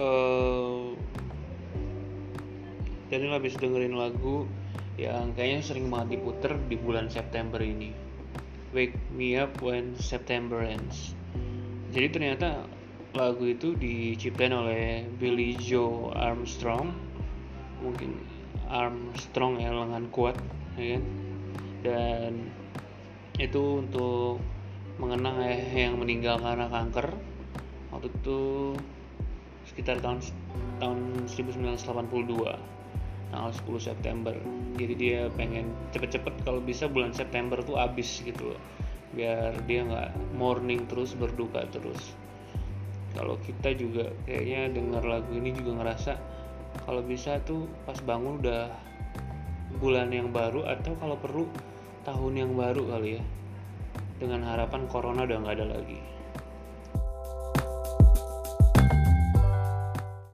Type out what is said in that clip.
uh, Daniel habis dengerin lagu yang kayaknya sering banget diputer di bulan September ini. Wake Me Up When September Ends. Jadi ternyata lagu itu diciptain oleh Billy Joe Armstrong. Mungkin Armstrong ya lengan kuat ya kan? Dan itu untuk mengenang ayah yang meninggal karena kanker. Waktu itu sekitar tahun tahun 1982 tanggal 10 September. Jadi dia pengen cepet-cepet kalau bisa bulan September tuh abis gitu loh. Biar dia nggak morning terus berduka terus. Kalau kita juga kayaknya dengar lagu ini juga ngerasa kalau bisa tuh pas bangun udah bulan yang baru atau kalau perlu tahun yang baru kali ya. Dengan harapan corona udah nggak ada lagi